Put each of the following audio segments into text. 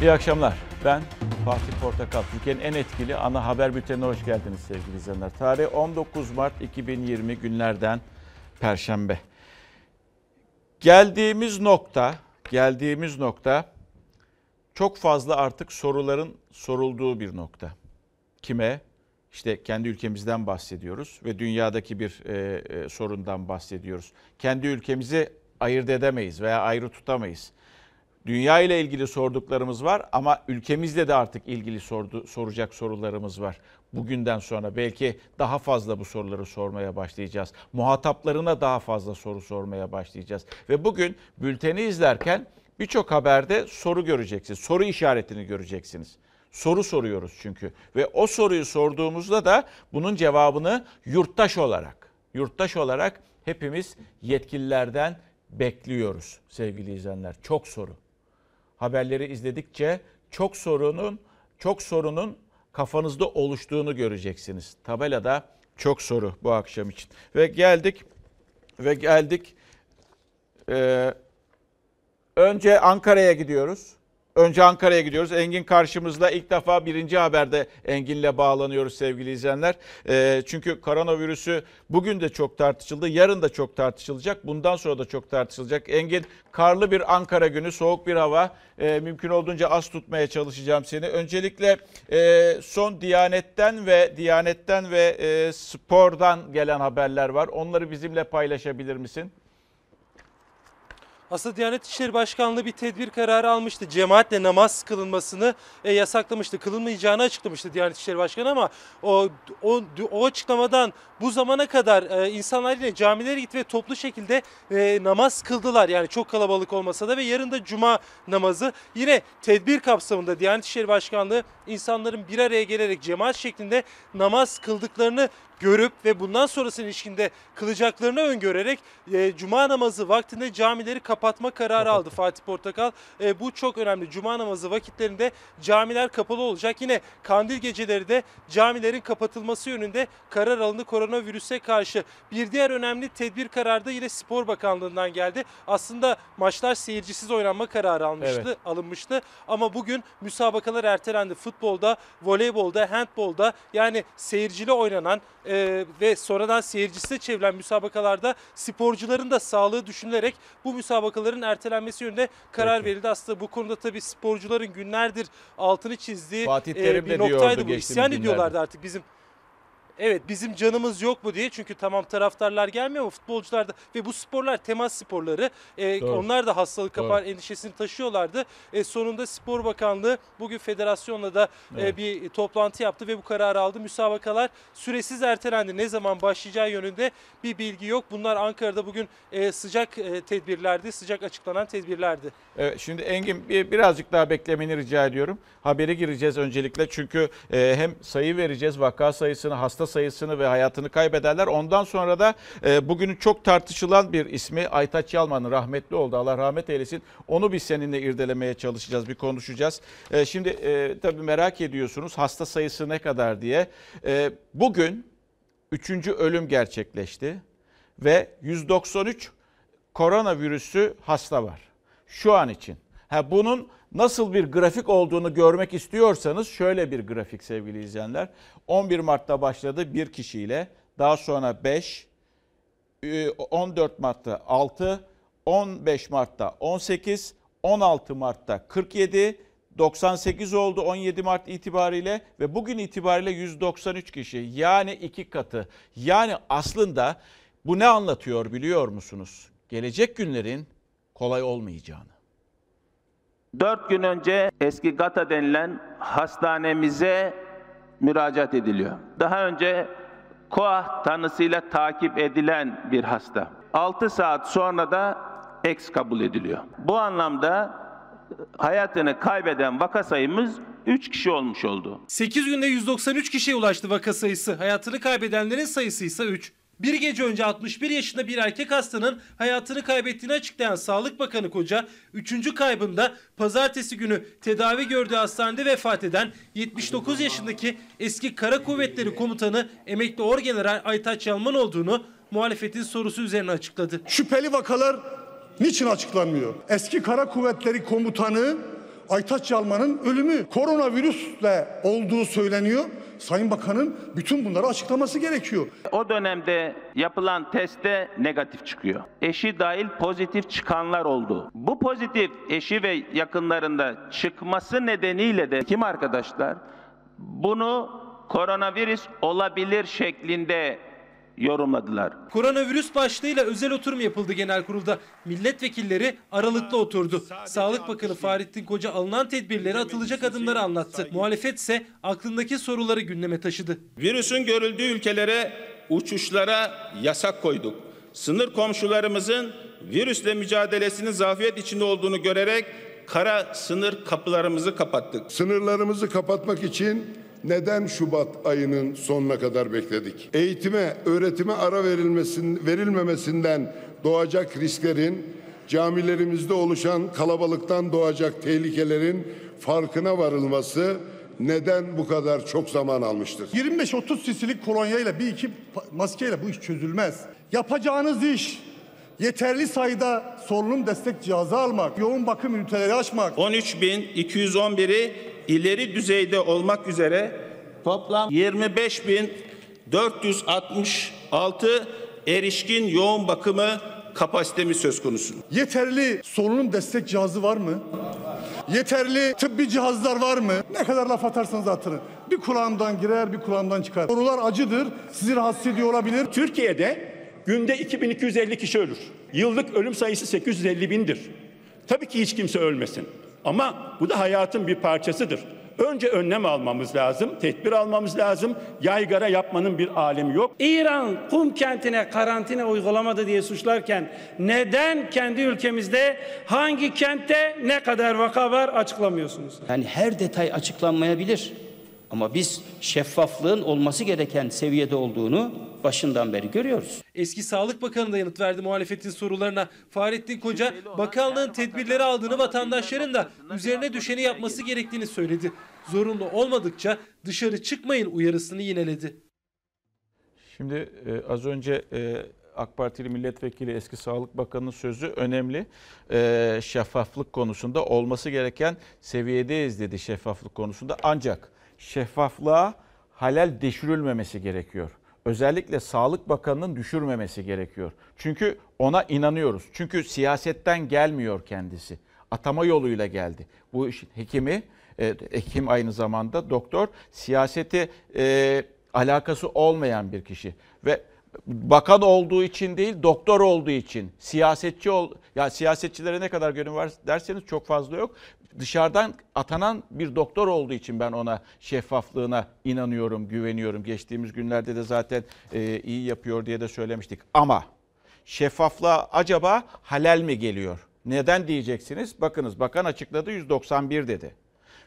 İyi akşamlar. Ben Fatih Portakal. Türkiye'nin en etkili ana haber bültenine hoş geldiniz sevgili izleyenler. Tarih 19 Mart 2020 günlerden Perşembe. Geldiğimiz nokta, geldiğimiz nokta çok fazla artık soruların sorulduğu bir nokta. Kime? İşte kendi ülkemizden bahsediyoruz ve dünyadaki bir e, e, sorundan bahsediyoruz. Kendi ülkemizi ayırt edemeyiz veya ayrı tutamayız. Dünya ile ilgili sorduklarımız var ama ülkemizle de artık ilgili sordu, soracak sorularımız var. Bugünden sonra belki daha fazla bu soruları sormaya başlayacağız. Muhataplarına daha fazla soru sormaya başlayacağız. Ve bugün bülteni izlerken birçok haberde soru göreceksiniz. Soru işaretini göreceksiniz. Soru soruyoruz çünkü ve o soruyu sorduğumuzda da bunun cevabını yurttaş olarak, yurttaş olarak hepimiz yetkililerden bekliyoruz sevgili izleyenler. Çok soru. Haberleri izledikçe çok sorunun çok sorunun kafanızda oluştuğunu göreceksiniz. Tabelada çok soru bu akşam için. Ve geldik ve geldik. Ee, önce Ankara'ya gidiyoruz. Önce Ankara'ya gidiyoruz. Engin karşımızda ilk defa birinci haberde Engin'le bağlanıyoruz sevgili izleyenler. Ee, çünkü koronavirüsü bugün de çok tartışıldı. Yarın da çok tartışılacak. Bundan sonra da çok tartışılacak. Engin karlı bir Ankara günü, soğuk bir hava. Ee, mümkün olduğunca az tutmaya çalışacağım seni. Öncelikle e, son Diyanet'ten ve Diyanet'ten ve e, spordan gelen haberler var. Onları bizimle paylaşabilir misin? Aslında Diyanet İşleri Başkanlığı bir tedbir kararı almıştı. Cemaatle namaz kılınmasını e, yasaklamıştı. Kılınmayacağını açıklamıştı Diyanet İşleri Başkanı ama o o, o açıklamadan bu zamana kadar e, insanlar yine camilere gitti ve toplu şekilde e, namaz kıldılar. Yani çok kalabalık olmasa da ve yarın da cuma namazı yine tedbir kapsamında Diyanet İşleri Başkanlığı insanların bir araya gelerek cemaat şeklinde namaz kıldıklarını görüp ve bundan sonrasının ilişkinde kılacaklarını öngörerek e, cuma namazı vaktinde camileri kapatma kararı aldı Fatih Portakal. E, bu çok önemli. Cuma namazı vakitlerinde camiler kapalı olacak. Yine kandil geceleri de camilerin kapatılması yönünde karar alındı koronavirüse karşı. Bir diğer önemli tedbir kararı da yine Spor Bakanlığı'ndan geldi. Aslında maçlar seyircisiz oynanma kararı almıştı, Evet. alınmıştı. Ama bugün müsabakalar ertelendi. Futbolda, voleybolda, handbolda yani seyircili oynanan e, ve sonradan seyircisi çevrilen müsabakalarda sporcuların da sağlığı düşünülerek bu müsabakaların ertelenmesi yönünde karar Peki. verildi. Aslında bu konuda tabii sporcuların günlerdir altını çizdiği Fatih e, bir noktaydı bu. İsyan günlerde. ediyorlardı artık bizim Evet bizim canımız yok mu diye çünkü tamam taraftarlar gelmiyor ama futbolcular da ve bu sporlar temas sporları e, Doğru. onlar da hastalık Doğru. kapar endişesini taşıyorlardı. E, sonunda Spor Bakanlığı bugün federasyonla da e, Evet. bir toplantı yaptı ve bu kararı aldı. Müsabakalar süresiz ertelendi. Ne zaman başlayacağı yönünde bir bilgi yok. Bunlar Ankara'da bugün e, sıcak e, tedbirlerdi, sıcak açıklanan tedbirlerdi. Evet, şimdi Engin bir- birazcık daha beklemeni rica ediyorum. Habere gireceğiz öncelikle çünkü e, hem sayı vereceğiz, vaka sayısını, hasta sayısını ve hayatını kaybedenler. Ondan sonra da e, bugünün çok tartışılan bir ismi Aytaç Yalman'ın rahmetli oldu. Allah rahmet eylesin. Onu biz seninle irdelemeye çalışacağız, bir konuşacağız. E, şimdi e, tabii merak ediyorsunuz hasta sayısı ne kadar diye. E, bugün üçüncü ölüm gerçekleşti ve 193 koronavirüsü hasta var. Şu an için. Ha bunun nasıl bir grafik olduğunu görmek istiyorsanız şöyle bir grafik sevgili izleyenler. 11 Mart'ta başladı bir kişiyle. Daha sonra 5, e, 14 Mart'ta 6, 15 Mart'ta 18, 16 Mart'ta 47, 98 oldu 17 Mart itibariyle ve bugün itibariyle 193 kişi. Yani iki katı. Yani aslında bu ne anlatıyor biliyor musunuz? Gelecek günlerin kolay olmayacağını. Dört gün önce eski GATA denilen hastanemize müracaat ediliyor. Daha önce koah tanısıyla takip edilen bir hasta. 6 saat sonra da eks kabul ediliyor. Bu anlamda hayatını kaybeden vaka sayımız 3 kişi olmuş oldu. 8 günde 193 kişiye ulaştı vaka sayısı. Hayatını kaybedenlerin sayısı ise 3. Bir gece önce 61 yaşında bir erkek hastanın hayatını kaybettiğini açıklayan Sağlık Bakanı Koca, 3. kaybında pazartesi günü tedavi gördüğü hastanede vefat eden 79 yaşındaki eski Kara Kuvvetleri Komutanı emekli Orgeneral Aytaç Yalman olduğunu muhalefetin sorusu üzerine açıkladı. Şüpheli vakalar niçin açıklanmıyor? Eski Kara Kuvvetleri Komutanı Aytaç Yalman'ın ölümü koronavirüsle olduğu söyleniyor. Sayın Bakan'ın bütün bunları açıklaması gerekiyor. O dönemde yapılan testte negatif çıkıyor. Eşi dahil pozitif çıkanlar oldu. Bu pozitif eşi ve yakınlarında çıkması nedeniyle de kim arkadaşlar bunu koronavirüs olabilir şeklinde yorumladılar. Koronavirüs başlığıyla özel oturum yapıldı genel kurulda. Milletvekilleri aralıklı oturdu. Sağlık Bakanı Fahrettin Koca alınan tedbirleri atılacak adımları anlattı. Muhalefet ise aklındaki soruları gündeme taşıdı. Virüsün görüldüğü ülkelere uçuşlara yasak koyduk. Sınır komşularımızın virüsle mücadelesinin zafiyet içinde olduğunu görerek kara sınır kapılarımızı kapattık. Sınırlarımızı kapatmak için neden Şubat ayının sonuna kadar bekledik? Eğitime, öğretime ara verilmesin, verilmemesinden doğacak risklerin, camilerimizde oluşan kalabalıktan doğacak tehlikelerin farkına varılması neden bu kadar çok zaman almıştır? 25-30 sisilik kolonyayla bir iki maskeyle bu iş çözülmez. Yapacağınız iş yeterli sayıda solunum destek cihazı almak, yoğun bakım üniteleri açmak, 13.211'i ileri düzeyde olmak üzere toplam 25.466 erişkin yoğun bakımı kapasitemiz söz konusu. yeterli solunum destek cihazı var mı? Yeterli tıbbi cihazlar var mı? Ne kadar laf atarsanız atın. Bir kulağımdan girer, bir kulağımdan çıkar. Sorular acıdır, sizi rahatsız ediyor olabilir. Türkiye'de günde 2250 kişi ölür. Yıllık ölüm sayısı 850 bindir. Tabii ki hiç kimse ölmesin. Ama bu da hayatın bir parçasıdır. Önce önlem almamız lazım, tedbir almamız lazım. Yaygara yapmanın bir alemi yok. İran Kum kentine karantina uygulamadı diye suçlarken neden kendi ülkemizde hangi kentte ne kadar vaka var açıklamıyorsunuz? Yani her detay açıklanmayabilir. Ama biz şeffaflığın olması gereken seviyede olduğunu başından beri görüyoruz. Eski Sağlık Bakanı da yanıt verdi muhalefetin sorularına. Fahrettin Koca bakanlığın tedbirleri aldığını vatandaşların da üzerine düşeni yapması gerektiğini söyledi. Zorunlu olmadıkça dışarı çıkmayın uyarısını yineledi. Şimdi e, az önce e, AK Partili milletvekili eski Sağlık Bakanı'nın sözü önemli. E, şeffaflık konusunda olması gereken seviyedeyiz dedi şeffaflık konusunda. Ancak şeffaflığa halel düşürülmemesi gerekiyor. Özellikle Sağlık Bakanı'nın düşürmemesi gerekiyor. Çünkü ona inanıyoruz. Çünkü siyasetten gelmiyor kendisi. Atama yoluyla geldi. Bu iş hekimi, e, hekim aynı zamanda doktor, siyaseti e, alakası olmayan bir kişi ve bakan olduğu için değil doktor olduğu için siyasetçi ol ya siyasetçilere ne kadar gönül var derseniz çok fazla yok. Dışarıdan atanan bir doktor olduğu için ben ona şeffaflığına inanıyorum, güveniyorum. Geçtiğimiz günlerde de zaten e, iyi yapıyor diye de söylemiştik. Ama şeffaflığa acaba halel mi geliyor? Neden diyeceksiniz? Bakınız bakan açıkladı 191 dedi.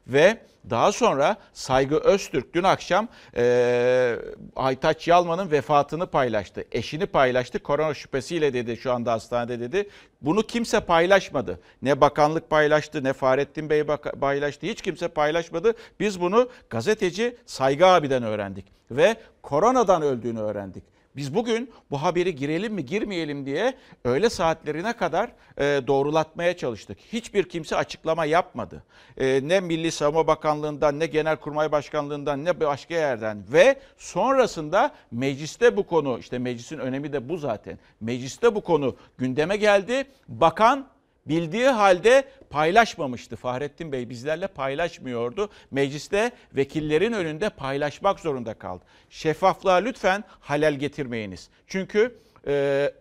Ve daha sonra Saygı Öztürk dün akşam e, Aytaç Yalman'ın vefatını paylaştı. Eşini paylaştı. Korona şüphesiyle dedi şu anda hastanede dedi. Bunu kimse paylaşmadı. Ne bakanlık paylaştı ne Fahrettin Bey paylaştı. Hiç kimse paylaşmadı. Biz bunu gazeteci Saygı abiden öğrendik. Ve koronadan öldüğünü öğrendik. Biz bugün bu haberi girelim mi girmeyelim diye öğle saatlerine kadar e, doğrulatmaya çalıştık. Hiçbir kimse açıklama yapmadı. E, ne Milli Savunma Bakanlığı'ndan ne Genelkurmay Başkanlığı'ndan ne başka yerden ve sonrasında mecliste bu konu işte meclisin önemi de bu zaten. Mecliste bu konu gündeme geldi. Bakan Bildiği halde paylaşmamıştı. Fahrettin Bey bizlerle paylaşmıyordu. Mecliste vekillerin önünde paylaşmak zorunda kaldı. Şeffaflığa lütfen halel getirmeyiniz. Çünkü e,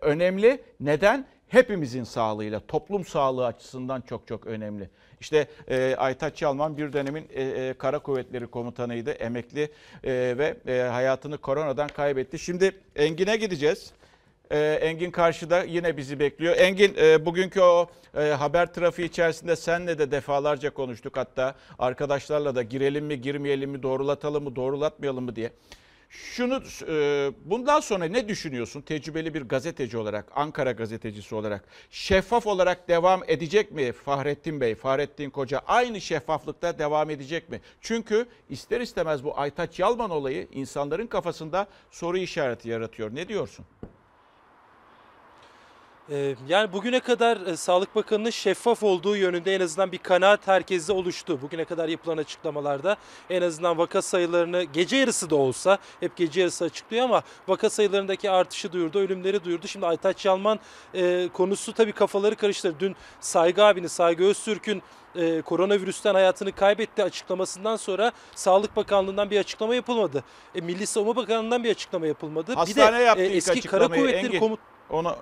önemli. Neden? Hepimizin sağlığıyla, toplum sağlığı açısından çok çok önemli. İşte e, Aytaç Yalman bir dönemin e, e, Kara Kuvvetleri Komutanıydı, emekli e, ve e, hayatını koronadan kaybetti. Şimdi Engin'e gideceğiz. Ee, Engin karşıda yine bizi bekliyor. Engin e, bugünkü o e, haber trafiği içerisinde senle de defalarca konuştuk hatta arkadaşlarla da girelim mi girmeyelim mi doğrulatalım mı doğrulatmayalım mı diye. Şunu e, bundan sonra ne düşünüyorsun tecrübeli bir gazeteci olarak Ankara gazetecisi olarak şeffaf olarak devam edecek mi Fahrettin Bey Fahrettin Koca aynı şeffaflıkta devam edecek mi? Çünkü ister istemez bu Aytaç Yalman olayı insanların kafasında soru işareti yaratıyor. Ne diyorsun? Ee, Yani bugüne kadar e, Sağlık Bakanı'nın şeffaf olduğu yönünde en azından bir kanaat herkeste oluştu. Bugüne kadar yapılan açıklamalarda en azından vaka sayılarını gece yarısı da olsa hep gece yarısı açıklıyor ama vaka sayılarındaki artışı duyurdu, ölümleri duyurdu. Şimdi Aytaç Yalman e, konusu tabii kafaları karıştırdı. Dün Saygı abinin, Saygı Öztürk'ün e, koronavirüsten hayatını kaybetti açıklamasından sonra Sağlık Bakanlığı'ndan bir açıklama yapılmadı. E, Milli Savunma Bakanlığı'ndan bir açıklama yapılmadı. Hastane bir de e, eski Kara Kuvvetleri Engin. Komut Onu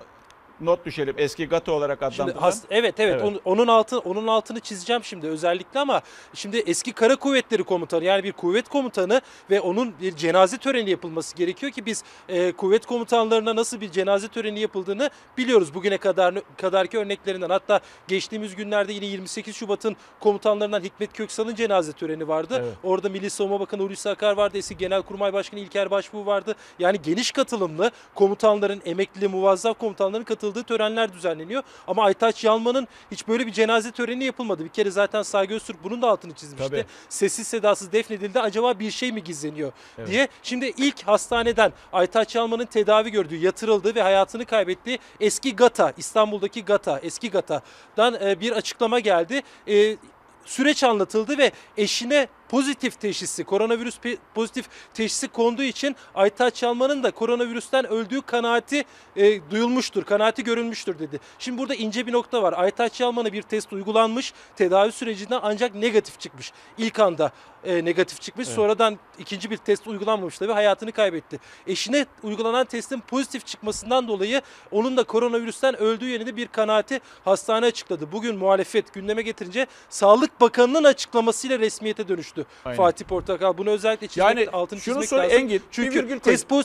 not düşelim. Eski GATA olarak Şimdi adlandırılan. has- evet, evet Evet. Onun, onun altı onun altını çizeceğim şimdi özellikle ama şimdi eski kara kuvvetleri komutanı yani bir kuvvet komutanı ve onun bir cenaze töreni yapılması gerekiyor ki biz e, kuvvet komutanlarına nasıl bir cenaze töreni yapıldığını biliyoruz bugüne kadar kadarki örneklerinden. Hatta geçtiğimiz günlerde yine 28 Şubat'ın komutanlarından Hikmet Köksal'ın cenaze töreni vardı. Evet. Orada Milli Savunma Bakanı Hulusi Akar vardı. Eski Genelkurmay Başkanı İlker Başbuğ vardı. Yani geniş katılımlı komutanların, emekli, muvazzaf komutanların katıldığı törenler düzenleniyor. Ama Aytaç Yalman'ın hiç böyle bir cenaze töreni yapılmadı. Bir kere zaten Saygı Öztürk bunun da altını çizmişti. Tabii. Sessiz sedasız defnedildi. Acaba bir şey mi gizleniyor Evet. diye. Şimdi ilk hastaneden Aytaç Yalman'ın tedavi gördüğü, yatırıldığı ve hayatını kaybettiği eski GATA, İstanbul'daki GATA, eski GATA'dan e, bir açıklama geldi. E, süreç anlatıldı ve eşine pozitif teşhisi, koronavirüs pozitif teşhisi konduğu için Aytaç Yalman'ın da koronavirüsten öldüğü kanaati e, duyulmuştur, kanaati görülmüştür dedi. Şimdi burada ince bir nokta var. Aytaç Yalman'a bir test uygulanmış, tedavi sürecinde ancak negatif çıkmış. İlk anda e, negatif çıkmış, sonradan ikinci bir test uygulanmamış tabii hayatını kaybetti. Eşine uygulanan testin pozitif çıkmasından dolayı onun da koronavirüsten öldüğü yönünde bir kanaati hastane açıkladı. Bugün muhalefet gündeme getirince Sağlık Bakanı'nın açıklamasıyla resmiyete dönüştü. Aynen. Fatih Portakal bunu özellikle çizmek, Yani altını şunu çizmek lazım. Engin, bir Çünkü koy. test poz-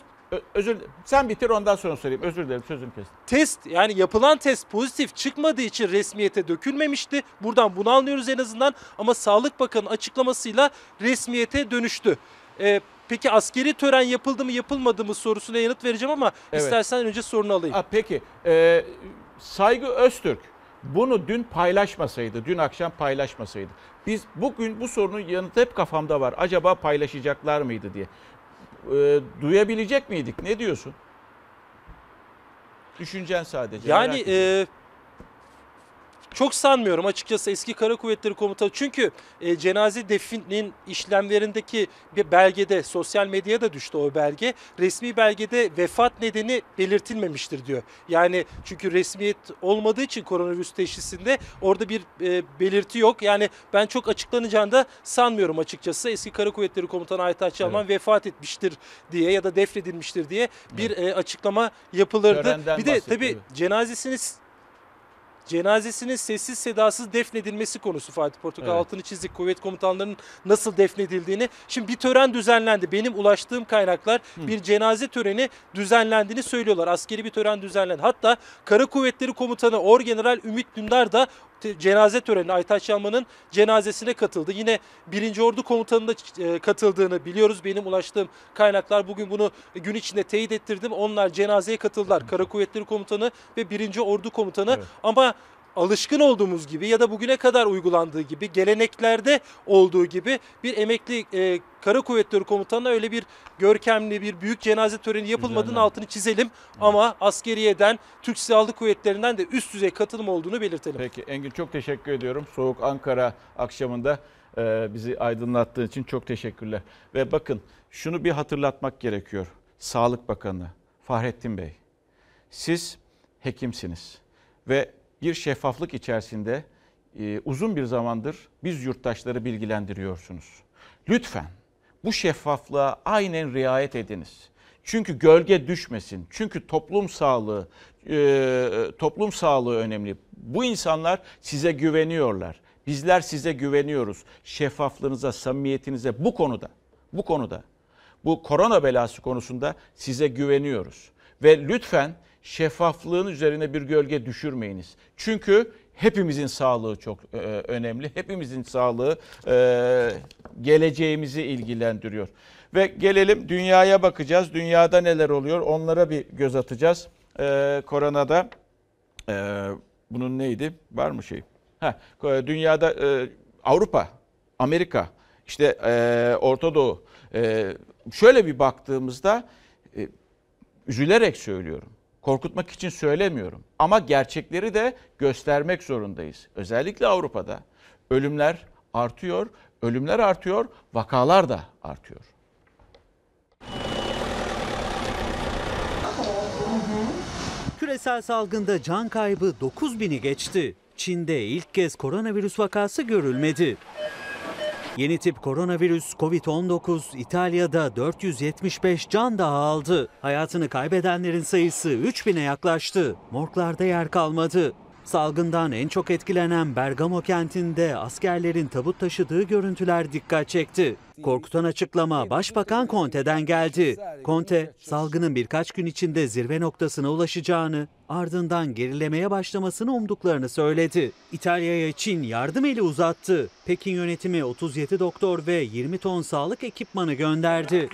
özür Sen bitir ondan sonra söyleyeyim. Özür dilerim sözüm kestim. test yani yapılan test pozitif çıkmadığı için resmiyete dökülmemişti. Buradan bunu anlıyoruz en azından ama Sağlık Bakanı açıklamasıyla resmiyete dönüştü. Ee, peki askeri tören yapıldı mı yapılmadı mı sorusuna yanıt vereceğim ama Evet. istersen önce sorunu alayım. Ha, peki e, Saygı Öztürk bunu dün paylaşmasaydı, dün akşam paylaşmasaydı. Biz bugün bu sorunun yanıtı hep kafamda var. Acaba paylaşacaklar mıydı diye. E, duyabilecek miydik? Ne diyorsun? Düşüncen sadece. Yani e, çok sanmıyorum açıkçası eski Kara Kuvvetleri Komutanı. Çünkü e, cenaze definin işlemlerindeki bir belgede sosyal medyaya da düştü o belge. Resmi belgede vefat nedeni belirtilmemiştir diyor. Yani çünkü resmiyet olmadığı için koronavirüs teşhisinde orada bir e, belirti yok. Yani ben çok açıklanacağını da sanmıyorum açıkçası. Eski Kara Kuvvetleri Komutanı Aytaç Yalman vefat etmiştir diye ya da defnedilmiştir diye bir e, açıklama yapılırdı. Törenden bir de tabii evet. cenazesini cenazesinin sessiz sedasız defnedilmesi konusu Fatih Portakal Evet. altını çizdik. Kuvvet komutanlarının nasıl defnedildiğini. Şimdi bir tören düzenlendi. Benim ulaştığım kaynaklar bir cenaze töreni düzenlendiğini söylüyorlar. Askeri bir tören düzenlendi. Hatta Kara Kuvvetleri Komutanı Orgeneral Ümit Dündar da cenaze töreni Aytaç Yalman'ın cenazesine katıldı. Yine 1. Ordu Komutanı da e, katıldığını biliyoruz. Benim ulaştığım kaynaklar bugün bunu gün içinde teyit ettirdim. Onlar cenazeye katıldılar. Kara Kuvvetleri Komutanı ve 1. Ordu Komutanı Evet. ama alışkın olduğumuz gibi ya da bugüne kadar uygulandığı gibi geleneklerde olduğu gibi bir emekli e, Kara Kuvvetleri Komutanı'na öyle bir görkemli bir büyük cenaze töreni yapılmadığının Düzenlendi. altını çizelim. Ama askeriyeden Türk Silahlı Kuvvetleri'nden de üst düzey katılım olduğunu belirtelim. Peki Engin çok teşekkür ediyorum. Soğuk Ankara akşamında e, bizi aydınlattığın için çok teşekkürler. Ve bakın şunu bir hatırlatmak gerekiyor. Sağlık Bakanı Fahrettin Bey. Siz hekimsiniz ve bir şeffaflık içerisinde e, uzun bir zamandır biz yurttaşları bilgilendiriyorsunuz. Lütfen bu şeffaflığa aynen riayet ediniz. Çünkü gölge düşmesin. Çünkü toplum sağlığı, e, toplum sağlığı önemli. Bu insanlar size güveniyorlar. Bizler size güveniyoruz. Şeffaflığınıza, samimiyetinize bu konuda, bu konuda, bu korona belası konusunda size güveniyoruz. Ve lütfen şeffaflığın üzerine bir gölge düşürmeyiniz. Çünkü hepimizin sağlığı çok e, önemli. Hepimizin sağlığı e, geleceğimizi ilgilendiriyor. Ve gelelim dünyaya bakacağız. Dünyada neler oluyor onlara bir göz atacağız. E, koronada e, bunun neydi? Var mı şey? Ha, dünyada e, Avrupa, Amerika, işte e, Orta Doğu. E, şöyle bir baktığımızda e, üzülerek söylüyorum. Korkutmak için söylemiyorum. Ama gerçekleri de göstermek zorundayız. Özellikle Avrupa'da ölümler artıyor, ölümler artıyor, vakalar da artıyor. Küresel salgında can kaybı 9000'i geçti. Çin'de ilk kez koronavirüs vakası görülmedi. Yeni tip koronavirüs COVID-19 İtalya'da 475 can daha aldı. Hayatını kaybedenlerin sayısı 3000'e yaklaştı. Morglarda yer kalmadı. Salgından en çok etkilenen Bergamo kentinde askerlerin tabut taşıdığı görüntüler dikkat çekti. Korkutan açıklama Başbakan Conte'den geldi. Conte, salgının birkaç gün içinde zirve noktasına ulaşacağını, ardından gerilemeye başlamasını umduklarını söyledi. İtalya'ya Çin yardım eli uzattı. Pekin yönetimi 37 doktor ve 20 ton sağlık ekipmanı gönderdi.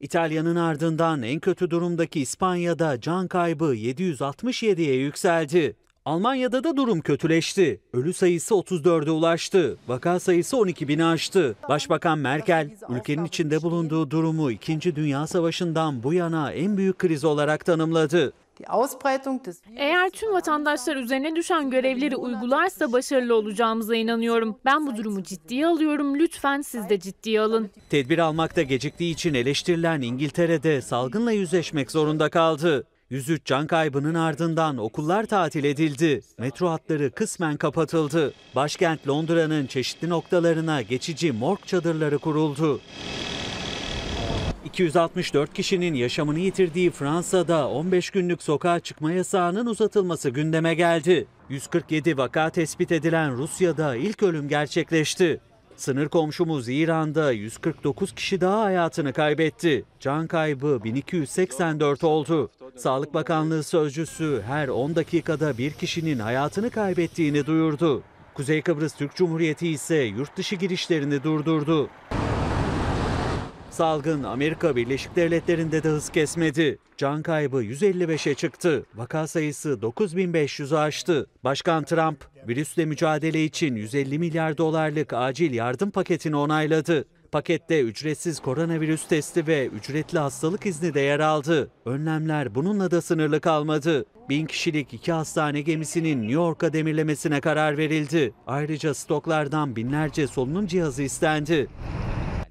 İtalya'nın ardından en kötü durumdaki İspanya'da can kaybı 767'ye yükseldi. Almanya'da da durum kötüleşti. Ölü sayısı 34'e ulaştı. Vaka sayısı 12 bini aştı. Başbakan Merkel, ülkenin içinde bulunduğu durumu 2. Dünya Savaşı'ndan bu yana en büyük kriz olarak tanımladı. Eğer tüm vatandaşlar üzerine düşen görevleri uygularsa başarılı olacağımıza inanıyorum. Ben bu durumu ciddiye alıyorum. Lütfen siz de ciddiye alın. Tedbir almakta geciktiği için eleştirilen İngiltere'de salgınla yüzleşmek zorunda kaldı. 103 can kaybının ardından okullar tatil edildi. Metro hatları kısmen kapatıldı. Başkent Londra'nın çeşitli noktalarına geçici morg çadırları kuruldu. 264 kişinin yaşamını yitirdiği Fransa'da 15 günlük sokağa çıkma yasağının uzatılması gündeme geldi. 147 vaka tespit edilen Rusya'da ilk ölüm gerçekleşti. Sınır komşumuz İran'da 149 kişi daha hayatını kaybetti. Can kaybı 1284 oldu. Sağlık Bakanlığı sözcüsü her 10 dakikada bir kişinin hayatını kaybettiğini duyurdu. Kuzey Kıbrıs Türk Cumhuriyeti ise yurt dışı girişlerini durdurdu. Salgın Amerika Birleşik Devletleri'nde de hız kesmedi. Can kaybı 155'e çıktı. Vaka sayısı 9500'ü aştı. Başkan Trump, virüsle mücadele için 150 milyar dolarlık acil yardım paketini onayladı. Pakette ücretsiz koronavirüs testi ve ücretli hastalık izni de yer aldı. Önlemler bununla da sınırlı kalmadı. Bin kişilik iki hastane gemisinin New York'a demirlemesine karar verildi. Ayrıca stoklardan binlerce solunum cihazı istendi.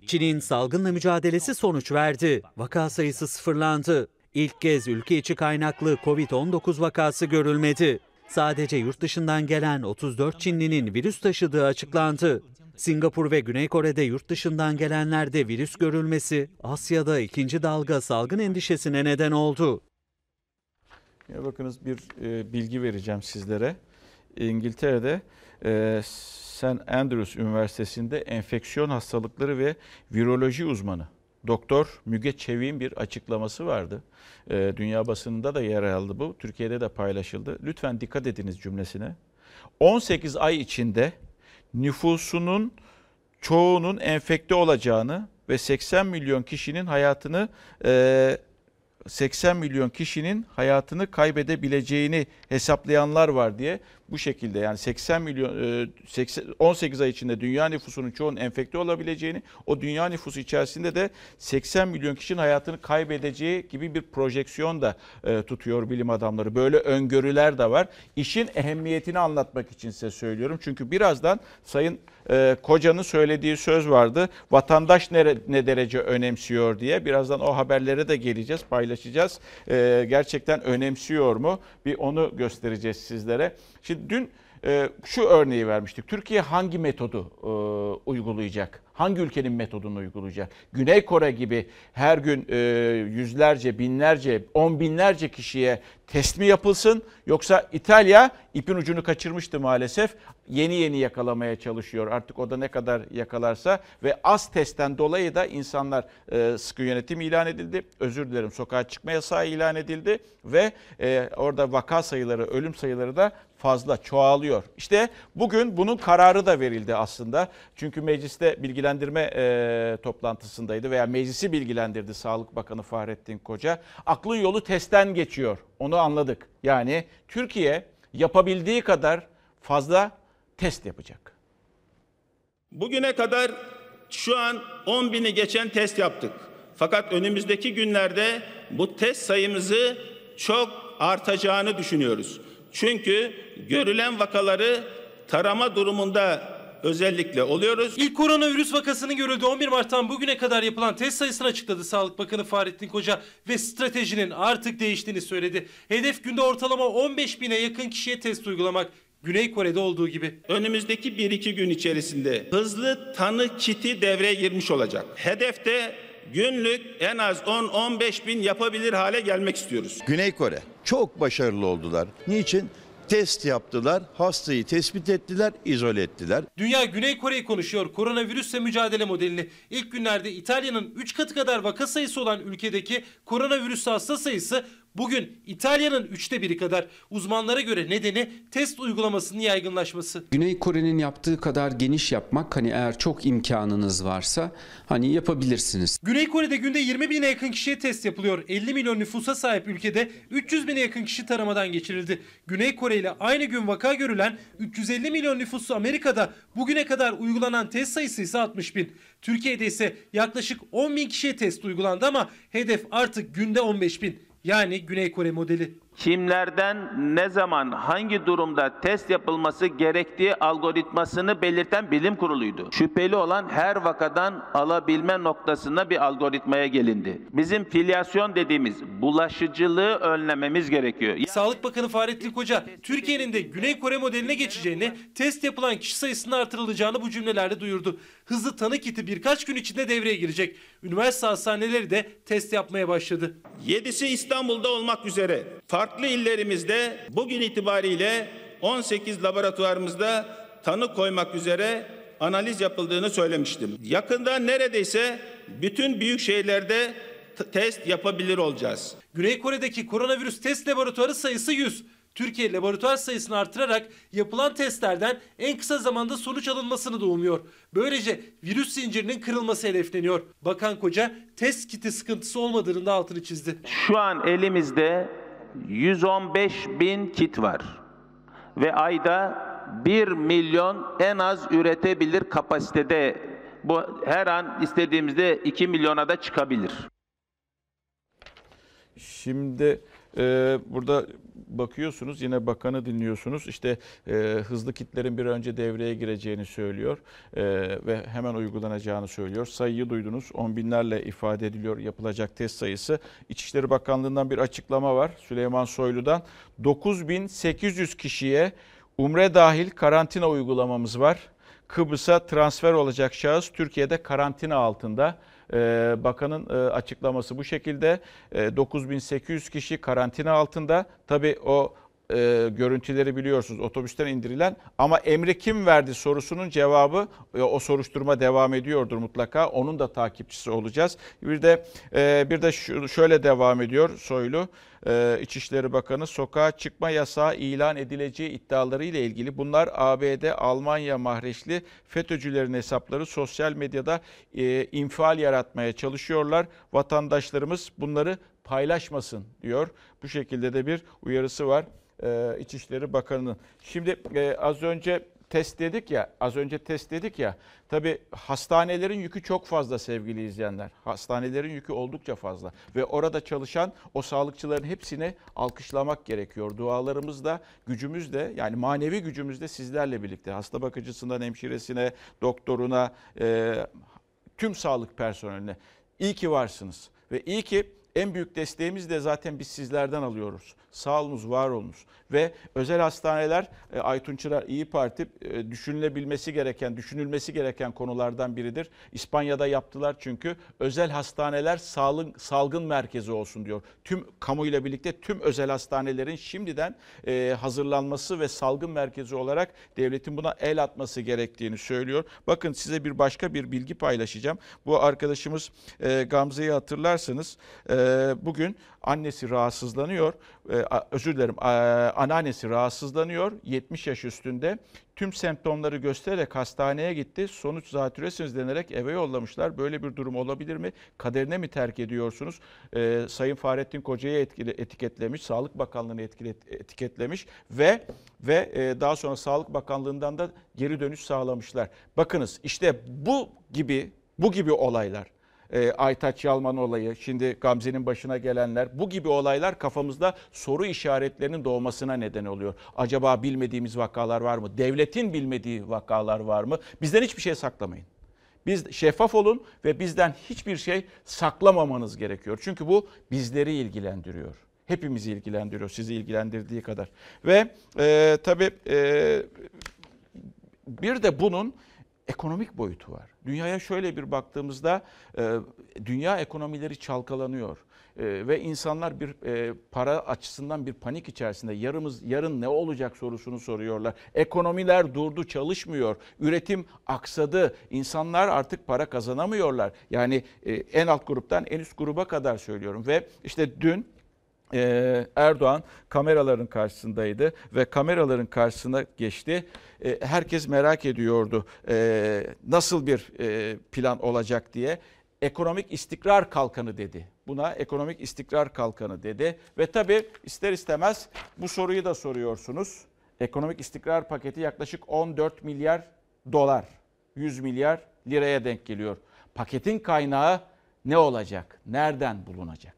Çin'in salgınla mücadelesi sonuç verdi. Vaka sayısı sıfırlandı. İlk kez ülke içi kaynaklı Covid-19 vakası görülmedi. Sadece yurt dışından gelen 34 Çinlinin virüs taşıdığı açıklandı. Singapur ve Güney Kore'de yurt dışından gelenlerde virüs görülmesi Asya'da ikinci dalga salgın endişesine neden oldu. Ya bakınız bir e, bilgi vereceğim sizlere. İngiltere'de e, St. Andrews Üniversitesi'nde enfeksiyon hastalıkları ve viroloji uzmanı Doktor Müge Çevik'in bir açıklaması vardı. E, dünya basınında da yer aldı bu. Türkiye'de de paylaşıldı. Lütfen dikkat ediniz cümlesine. 18 ay içinde nüfusunun çoğunun enfekte olacağını ve 80 milyon kişinin hayatını e, 80 milyon kişinin hayatını kaybedebileceğini hesaplayanlar var diye bu şekilde yani 80 milyon e, 80, 18 ay içinde dünya nüfusunun çoğunun enfekte olabileceğini o dünya nüfusu içerisinde de 80 milyon kişinin hayatını kaybedeceği gibi bir projeksiyon da e, tutuyor bilim adamları. Böyle öngörüler de var. İşin ehemmiyetini anlatmak için size söylüyorum. Çünkü birazdan Sayın e, Koca'nın söylediği söz vardı. Vatandaş ne, ne derece önemsiyor diye. Birazdan o haberlere de geleceğiz, paylaşacağız. E, gerçekten önemsiyor mu? Bir onu göstereceğiz sizlere. Şimdi dün e, şu örneği vermiştik. Türkiye hangi metodu e, uygulayacak? Hangi ülkenin metodunu uygulayacak? Güney Kore gibi her gün e, yüzlerce, binlerce, on binlerce kişiye test mi yapılsın? Yoksa İtalya ipin ucunu kaçırmıştı maalesef. Yeni yeni yakalamaya çalışıyor. Artık o da ne kadar yakalarsa ve az testten dolayı da insanlar e, sıkı yönetim ilan edildi. Özür dilerim sokağa çıkma yasağı ilan edildi ve e, orada vaka sayıları, ölüm sayıları da fazla çoğalıyor. İşte bugün bunun kararı da verildi aslında. Çünkü mecliste bilgilendirme e, toplantısındaydı veya meclisi bilgilendirdi Sağlık Bakanı Fahrettin Koca. Aklın yolu testten geçiyor. Onu anladık. Yani Türkiye yapabildiği kadar fazla test yapacak. Bugüne kadar şu an 10 bini geçen test yaptık. Fakat önümüzdeki günlerde bu test sayımızı çok artacağını düşünüyoruz. Çünkü görülen vakaları tarama durumunda özellikle oluyoruz. İlk koronavirüs vakasının görüldüğü 11 Mart'tan bugüne kadar yapılan test sayısını açıkladı Sağlık Bakanı Fahrettin Koca ve stratejinin artık değiştiğini söyledi. Hedef günde ortalama 15 bine yakın kişiye test uygulamak. Güney Kore'de olduğu gibi. Önümüzdeki 1-2 gün içerisinde hızlı tanı kiti devreye girmiş olacak. Hedefte günlük en az 10-15 bin yapabilir hale gelmek istiyoruz. Güney Kore çok başarılı oldular. Niçin? Test yaptılar, hastayı tespit ettiler, izole ettiler. Dünya Güney Kore'yi konuşuyor koronavirüsle mücadele modelini. İlk günlerde İtalya'nın 3 katı kadar vaka sayısı olan ülkedeki koronavirüs hasta sayısı bugün İtalya'nın üçte biri kadar. Uzmanlara göre nedeni test uygulamasının yaygınlaşması. Güney Kore'nin yaptığı kadar geniş yapmak hani eğer çok imkanınız varsa hani yapabilirsiniz. Güney Kore'de günde 20 bine yakın kişiye test yapılıyor. 50 milyon nüfusa sahip ülkede 300 bine yakın kişi taramadan geçirildi. Güney Kore ile aynı gün vaka görülen 350 milyon nüfuslu Amerika'da bugüne kadar uygulanan test sayısı ise 60 bin. Türkiye'de ise yaklaşık 10 bin kişiye test uygulandı ama hedef artık günde 15 bin. Yani Güney Kore modeli. Kimlerden ne zaman hangi durumda test yapılması gerektiği algoritmasını belirten bilim kuruluydu. Şüpheli olan her vakadan alabilme noktasında bir algoritmaya gelindi. Bizim filyasyon dediğimiz bulaşıcılığı önlememiz gerekiyor. Sağlık Bakanı Fahrettin Koca, Türkiye'nin de Güney Kore modeline geçeceğini, test yapılan kişi sayısının artırılacağını bu cümlelerde duyurdu. Hızlı tanı kiti birkaç gün içinde devreye girecek. Üniversite hastaneleri de test yapmaya başladı. 7'si İstanbul'da olmak üzere farklı illerimizde bugün itibariyle 18 laboratuvarımızda tanı koymak üzere analiz yapıldığını söylemiştim. Yakında neredeyse bütün büyük şehirlerde test yapabilir olacağız. Güney Kore'deki koronavirüs test laboratuvarı sayısı 100. Türkiye laboratuvar sayısını artırarak yapılan testlerden en kısa zamanda sonuç alınmasını da umuyor. Böylece virüs zincirinin kırılması hedefleniyor. Bakan Koca test kiti sıkıntısı olmadığını da altını çizdi. Şu an elimizde 115 bin kit var. Ve ayda 1 milyon en az üretebilir kapasitede. Bu her an istediğimizde 2 milyona da çıkabilir. Şimdi e, burada bakıyorsunuz yine bakanı dinliyorsunuz işte e, hızlı kitlerin bir önce devreye gireceğini söylüyor e, ve hemen uygulanacağını söylüyor. Sayıyı duydunuz 10 binlerle ifade ediliyor yapılacak test sayısı. İçişleri Bakanlığı'ndan bir açıklama var Süleyman Soylu'dan 9800 kişiye umre dahil karantina uygulamamız var. Kıbrıs'a transfer olacak şahıs Türkiye'de karantina altında. Ee, bakanın e, açıklaması bu şekilde. E, 9800 kişi karantina altında. Tabii o e, görüntüleri biliyorsunuz otobüsten indirilen ama emri kim verdi sorusunun cevabı e, o soruşturma devam ediyordur mutlaka. Onun da takipçisi olacağız. Bir de e, bir de şu, şöyle devam ediyor Soylu. E, İçişleri Bakanı sokağa çıkma yasağı ilan edileceği iddiaları ile ilgili bunlar ABD, Almanya mahreçli FETÖ'cülerin hesapları sosyal medyada e, infial yaratmaya çalışıyorlar. Vatandaşlarımız bunları paylaşmasın diyor. Bu şekilde de bir uyarısı var e, İçişleri Bakanı'nın. Şimdi e, az önce test dedik ya, az önce test dedik ya. Tabii hastanelerin yükü çok fazla sevgili izleyenler. Hastanelerin yükü oldukça fazla ve orada çalışan o sağlıkçıların hepsini alkışlamak gerekiyor. Dualarımız da, gücümüz de yani manevi gücümüz de sizlerle birlikte. Hasta bakıcısından hemşiresine, doktoruna, e, tüm sağlık personeline iyi ki varsınız ve iyi ki en büyük desteğimiz de zaten biz sizlerden alıyoruz. Sağ olunuz, var olunuz. Ve özel hastaneler, e, Aytun Çırar İyi Parti e, düşünülebilmesi gereken, düşünülmesi gereken konulardan biridir. İspanya'da yaptılar çünkü özel hastaneler salgın, salgın merkezi olsun diyor. Tüm kamuyla birlikte tüm özel hastanelerin şimdiden e, hazırlanması ve salgın merkezi olarak devletin buna el atması gerektiğini söylüyor. Bakın size bir başka bir bilgi paylaşacağım. Bu arkadaşımız Gamze'yi hatırlarsanız e, bugün annesi rahatsızlanıyor. E, özür dilerim e, anneannesi rahatsızlanıyor 70 yaş üstünde. Tüm semptomları göstererek hastaneye gitti. Sonuç zatüresiniz denerek eve yollamışlar. Böyle bir durum olabilir mi? Kaderine mi terk ediyorsunuz? E, Sayın Fahrettin Koca'yı etkili, etiketlemiş. Sağlık Bakanlığı'nı etkile, etiketlemiş ve ve e, daha sonra Sağlık Bakanlığı'ndan da geri dönüş sağlamışlar. Bakınız işte bu gibi bu gibi olaylar e, Aytaç Yalman olayı, şimdi Gamze'nin başına gelenler bu gibi olaylar kafamızda soru işaretlerinin doğmasına neden oluyor. Acaba bilmediğimiz vakalar var mı? Devletin bilmediği vakalar var mı? Bizden hiçbir şey saklamayın. Biz şeffaf olun ve bizden hiçbir şey saklamamanız gerekiyor. Çünkü bu bizleri ilgilendiriyor. Hepimizi ilgilendiriyor, sizi ilgilendirdiği kadar. Ve e, tabii e, bir de bunun ekonomik boyutu var. Dünyaya şöyle bir baktığımızda e, dünya ekonomileri çalkalanıyor. E, ve insanlar bir e, para açısından bir panik içerisinde yarımız yarın ne olacak sorusunu soruyorlar. Ekonomiler durdu, çalışmıyor. Üretim aksadı. İnsanlar artık para kazanamıyorlar. Yani en alt gruptan en üst gruba kadar söylüyorum ve işte dün ee, Erdoğan kameraların karşısındaydı ve kameraların karşısına geçti. Ee, herkes merak ediyordu ee, nasıl bir e, plan olacak diye. Ekonomik istikrar kalkanı dedi. Buna ekonomik istikrar kalkanı dedi ve tabii ister istemez bu soruyu da soruyorsunuz. Ekonomik istikrar paketi yaklaşık 14 milyar dolar, 100 milyar liraya denk geliyor. Paketin kaynağı ne olacak? Nereden bulunacak?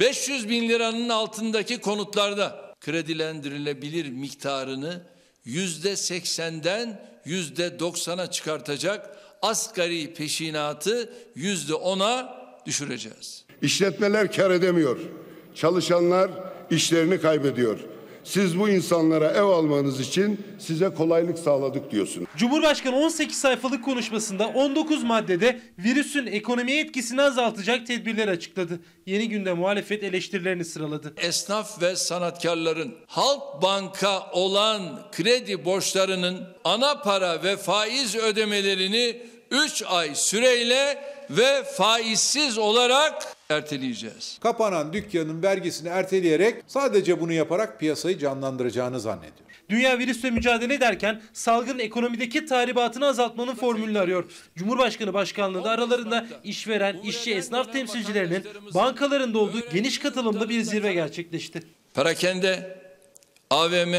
500 bin liranın altındaki konutlarda kredilendirilebilir miktarını yüzde seksenden yüzde 90'a çıkartacak asgari peşinatı yüzde 10'a düşüreceğiz. İşletmeler kar edemiyor. Çalışanlar işlerini kaybediyor. Siz bu insanlara ev almanız için size kolaylık sağladık diyorsunuz. Cumhurbaşkanı 18 sayfalık konuşmasında 19 maddede virüsün ekonomiye etkisini azaltacak tedbirler açıkladı. Yeni günde muhalefet eleştirilerini sıraladı. Esnaf ve sanatkarların Halk Banka olan kredi borçlarının ana para ve faiz ödemelerini 3 ay süreyle ve faizsiz olarak erteleyeceğiz. Kapanan dükkanın vergisini erteleyerek sadece bunu yaparak piyasayı canlandıracağını zannediyor. Dünya virüsle mücadele ederken salgın ekonomideki tahribatını azaltmanın formülünü arıyor. Cumhurbaşkanı başkanlığında aralarında işveren, işçi, esnaf temsilcilerinin bankalarında olduğu geniş katılımlı bir zirve gerçekleşti. Perakende, AVM,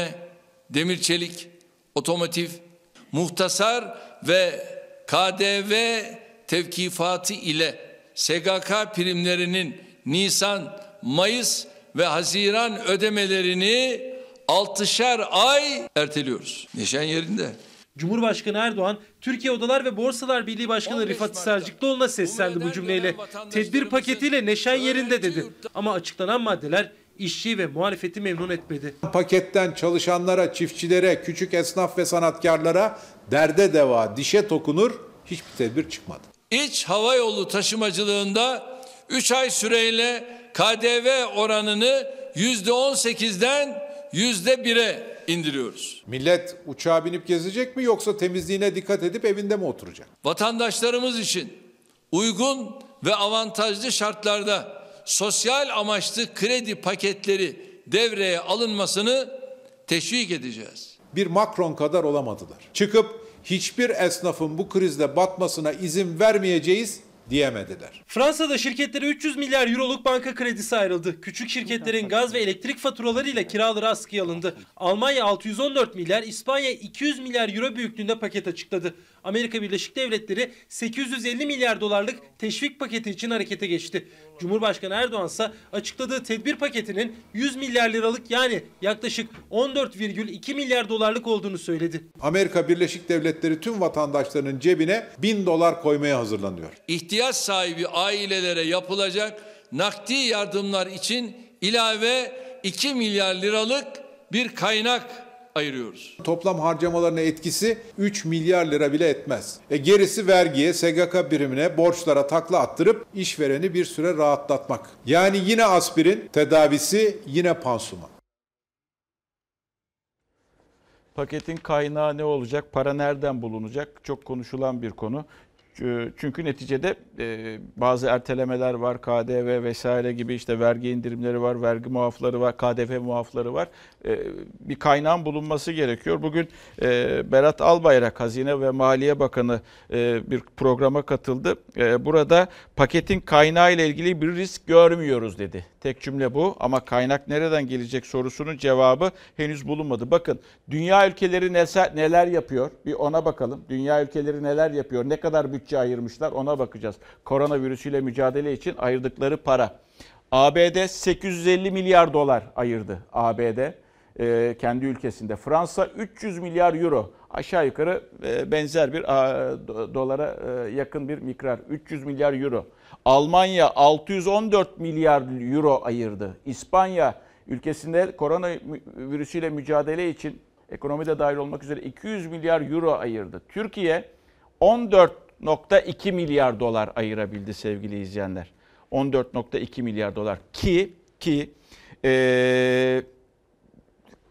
demir çelik, otomotiv, muhtasar ve KDV tevkifatı ile SGK primlerinin Nisan, Mayıs ve Haziran ödemelerini 6'şer ay erteliyoruz. Neşen yerinde. Cumhurbaşkanı Erdoğan, Türkiye Odalar ve Borsalar Birliği Başkanı Rifat Hisarcıklıoğlu'na seslendi bu cümleyle. Tedbir paketiyle neşen yerinde dedi. Ama açıklanan maddeler işçi ve muhalefeti memnun etmedi. Paketten çalışanlara, çiftçilere, küçük esnaf ve sanatkarlara derde deva, dişe tokunur hiçbir tedbir çıkmadı. İç hava yolu taşımacılığında 3 ay süreyle KDV oranını %18'den %1'e indiriyoruz. Millet uçağa binip gezecek mi yoksa temizliğine dikkat edip evinde mi oturacak? Vatandaşlarımız için uygun ve avantajlı şartlarda sosyal amaçlı kredi paketleri devreye alınmasını teşvik edeceğiz. Bir Macron kadar olamadılar. Çıkıp hiçbir esnafın bu krizde batmasına izin vermeyeceğiz diyemediler. Fransa'da şirketlere 300 milyar euroluk banka kredisi ayrıldı. Küçük şirketlerin gaz ve elektrik faturalarıyla kiraları askıya alındı. Almanya 614 milyar, İspanya 200 milyar euro büyüklüğünde paket açıkladı. Amerika Birleşik Devletleri 850 milyar dolarlık teşvik paketi için harekete geçti. Cumhurbaşkanı Erdoğan ise açıkladığı tedbir paketinin 100 milyar liralık yani yaklaşık 14,2 milyar dolarlık olduğunu söyledi. Amerika Birleşik Devletleri tüm vatandaşlarının cebine 1000 dolar koymaya hazırlanıyor. İhtiyaç sahibi ailelere yapılacak nakdi yardımlar için ilave 2 milyar liralık bir kaynak ayırıyoruz. Toplam harcamaların etkisi 3 milyar lira bile etmez. E gerisi vergiye, SGK birimine, borçlara takla attırıp işvereni bir süre rahatlatmak. Yani yine aspirin, tedavisi yine pansuman. Paketin kaynağı ne olacak? Para nereden bulunacak? Çok konuşulan bir konu. Çünkü neticede e, bazı ertelemeler var, KDV vesaire gibi işte vergi indirimleri var, vergi muafları var, KDV muafları var. E, bir kaynağın bulunması gerekiyor. Bugün e, Berat Albayrak, Hazine ve Maliye Bakanı bir programa katıldı. Burada paketin kaynağı ile ilgili bir risk görmüyoruz dedi. Tek cümle bu ama kaynak nereden gelecek sorusunun cevabı henüz bulunmadı. Bakın dünya ülkeleri neler yapıyor? Bir ona bakalım. Dünya ülkeleri neler yapıyor? Ne kadar bütçe bütçe ayırmışlar ona bakacağız. Koronavirüsüyle mücadele için ayırdıkları para. ABD 850 milyar dolar ayırdı ABD e, kendi ülkesinde. Fransa 300 milyar euro aşağı yukarı e, benzer bir dolara e, yakın bir miktar 300 milyar euro. Almanya 614 milyar euro ayırdı. İspanya ülkesinde koronavirüsüyle mücadele için ekonomide dahil olmak üzere 200 milyar euro ayırdı. Türkiye 14.2 milyar dolar ayırabildi sevgili izleyenler. 14.2 milyar dolar ki ki e,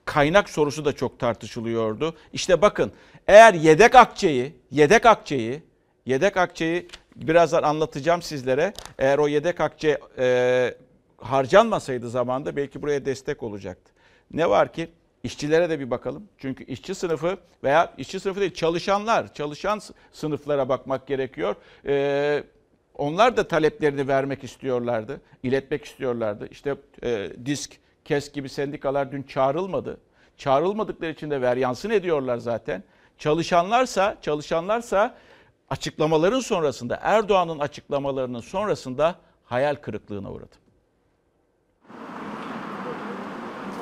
kaynak sorusu da çok tartışılıyordu. İşte bakın eğer yedek akçeyi, yedek akçeyi, yedek akçeyi birazdan anlatacağım sizlere. Eğer o yedek akçe e, harcanmasaydı zamanda belki buraya destek olacaktı. Ne var ki işçilere de bir bakalım. Çünkü işçi sınıfı veya işçi sınıfı değil çalışanlar, çalışan sınıflara bakmak gerekiyor. Ee, onlar da taleplerini vermek istiyorlardı, iletmek istiyorlardı. İşte e, disk, KES gibi sendikalar dün çağrılmadı. Çağrılmadıkları için de veryansın ediyorlar zaten. Çalışanlarsa, çalışanlarsa açıklamaların sonrasında, Erdoğan'ın açıklamalarının sonrasında hayal kırıklığına uğradı.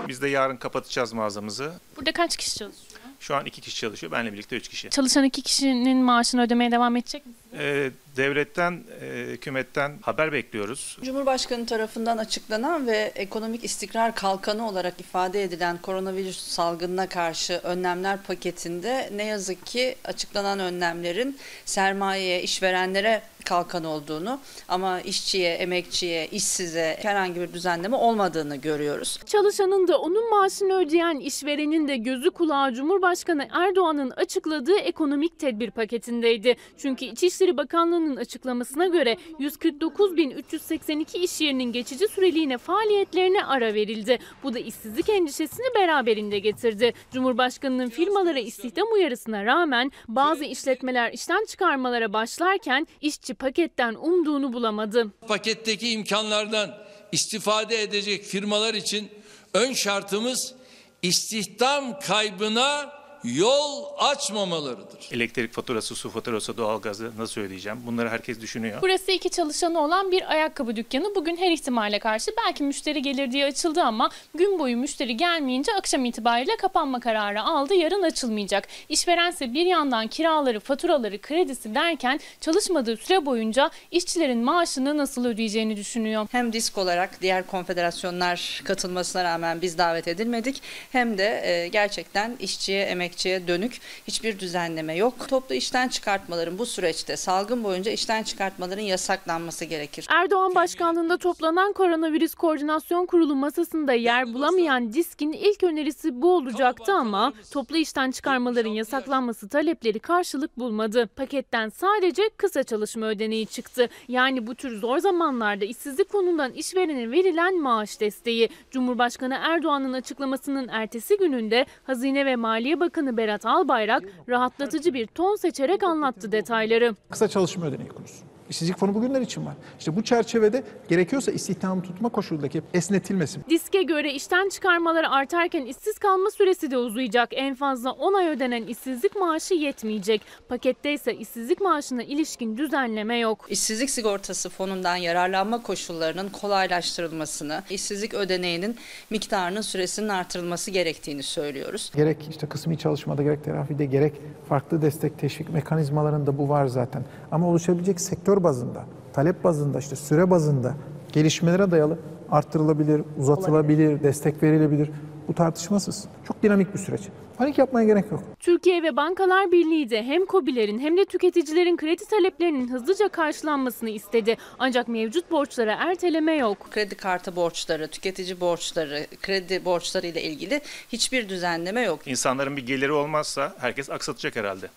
Biz de yarın kapatacağız mağazamızı. Burada kaç kişi çalışıyor? Şu an iki kişi çalışıyor. Benle birlikte üç kişi. Çalışan iki kişinin maaşını ödemeye devam edecek mi? Ee, devletten, e, hükümetten haber bekliyoruz. Cumhurbaşkanı tarafından açıklanan ve ekonomik istikrar kalkanı olarak ifade edilen koronavirüs salgınına karşı önlemler paketinde ne yazık ki açıklanan önlemlerin sermayeye, işverenlere kalkan olduğunu ama işçiye, emekçiye, işsize herhangi bir düzenleme olmadığını görüyoruz. Çalışanın da onun maaşını ödeyen işverenin de gözü kulağı Cumhurbaşkanı Erdoğan'ın açıkladığı ekonomik tedbir paketindeydi. Çünkü İçişleri Bakanlığı'nın açıklamasına göre 149.382 iş yerinin geçici süreliğine faaliyetlerine ara verildi. Bu da işsizlik endişesini beraberinde getirdi. Cumhurbaşkanının firmalara istihdam uyarısına rağmen bazı işletmeler işten çıkarmalara başlarken işçi paketten umduğunu bulamadı. Paketteki imkanlardan istifade edecek firmalar için ön şartımız istihdam kaybına yol açmamalarıdır. Elektrik faturası, su faturası, doğalgazı nasıl ödeyeceğim? Bunları herkes düşünüyor. Burası iki çalışanı olan bir ayakkabı dükkanı. Bugün her ihtimale karşı belki müşteri gelir diye açıldı ama gün boyu müşteri gelmeyince akşam itibariyle kapanma kararı aldı. Yarın açılmayacak. İşverense bir yandan kiraları, faturaları, kredisi derken çalışmadığı süre boyunca işçilerin maaşını nasıl ödeyeceğini düşünüyor. Hem disk olarak diğer konfederasyonlar katılmasına rağmen biz davet edilmedik. Hem de e, gerçekten işçiye, emekçiye dönük hiçbir düzenleme yok. Toplu işten çıkartmaların bu süreçte salgın boyunca işten çıkartmaların yasaklanması gerekir. Erdoğan başkanlığında toplanan koronavirüs koordinasyon kurulu masasında yer bulamayan DİSK'in ilk önerisi bu olacaktı ama toplu işten çıkarmaların yasaklanması talepleri karşılık bulmadı. Paketten sadece kısa çalışma ödeneği çıktı. Yani bu tür zor zamanlarda işsizlik fonundan işverene verilen maaş desteği. Cumhurbaşkanı Erdoğan'ın açıklamasının ertesi gününde Hazine ve Maliye Bakanı Bakanı Berat Albayrak rahatlatıcı bir ton seçerek anlattı detayları. Kısa çalışma ödeneği konusu. İşsizlik fonu bugünler için var. İşte bu çerçevede gerekiyorsa istihdamı tutma koşulundaki esnetilmesi. Diske göre işten çıkarmaları artarken işsiz kalma süresi de uzayacak. En fazla 10 ay ödenen işsizlik maaşı yetmeyecek. Pakette ise işsizlik maaşına ilişkin düzenleme yok. İşsizlik sigortası fonundan yararlanma koşullarının kolaylaştırılmasını, işsizlik ödeneğinin miktarının süresinin artırılması gerektiğini söylüyoruz. Gerek işte kısmi çalışmada gerek terafide gerek farklı destek teşvik mekanizmalarında bu var zaten. Ama oluşabilecek sektör bazında, talep bazında, işte süre bazında gelişmelere dayalı arttırılabilir, uzatılabilir, destek verilebilir. Bu tartışmasız. Çok dinamik bir süreç. Panik yapmaya gerek yok. Türkiye ve Bankalar Birliği de hem KOBİ'lerin hem de tüketicilerin kredi taleplerinin hızlıca karşılanmasını istedi. Ancak mevcut borçlara erteleme yok. Kredi kartı borçları, tüketici borçları, kredi borçları ile ilgili hiçbir düzenleme yok. İnsanların bir geliri olmazsa herkes aksatacak herhalde.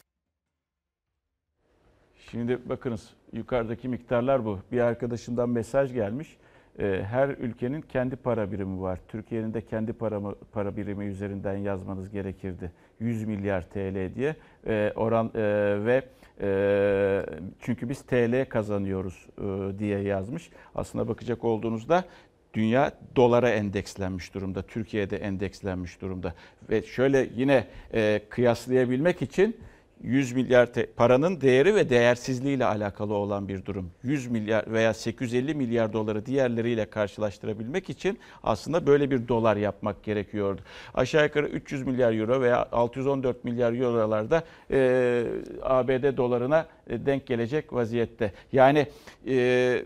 Şimdi bakınız yukarıdaki miktarlar bu. Bir arkadaşımdan mesaj gelmiş. Ee, her ülkenin kendi para birimi var. Türkiye'nin de kendi para, para birimi üzerinden yazmanız gerekirdi. 100 milyar TL diye ee, oran e, ve e, çünkü biz TL kazanıyoruz e, diye yazmış. Aslına bakacak olduğunuzda dünya dolara endekslenmiş durumda. Türkiye'de endekslenmiş durumda. Ve şöyle yine kıyaslayabilmek için 100 milyar te- paranın değeri ve değersizliğiyle alakalı olan bir durum. 100 milyar veya 850 milyar doları diğerleriyle karşılaştırabilmek için aslında böyle bir dolar yapmak gerekiyordu. Aşağı yukarı 300 milyar euro veya 614 milyar eurolarda e, ABD dolarına denk gelecek vaziyette. Yani e,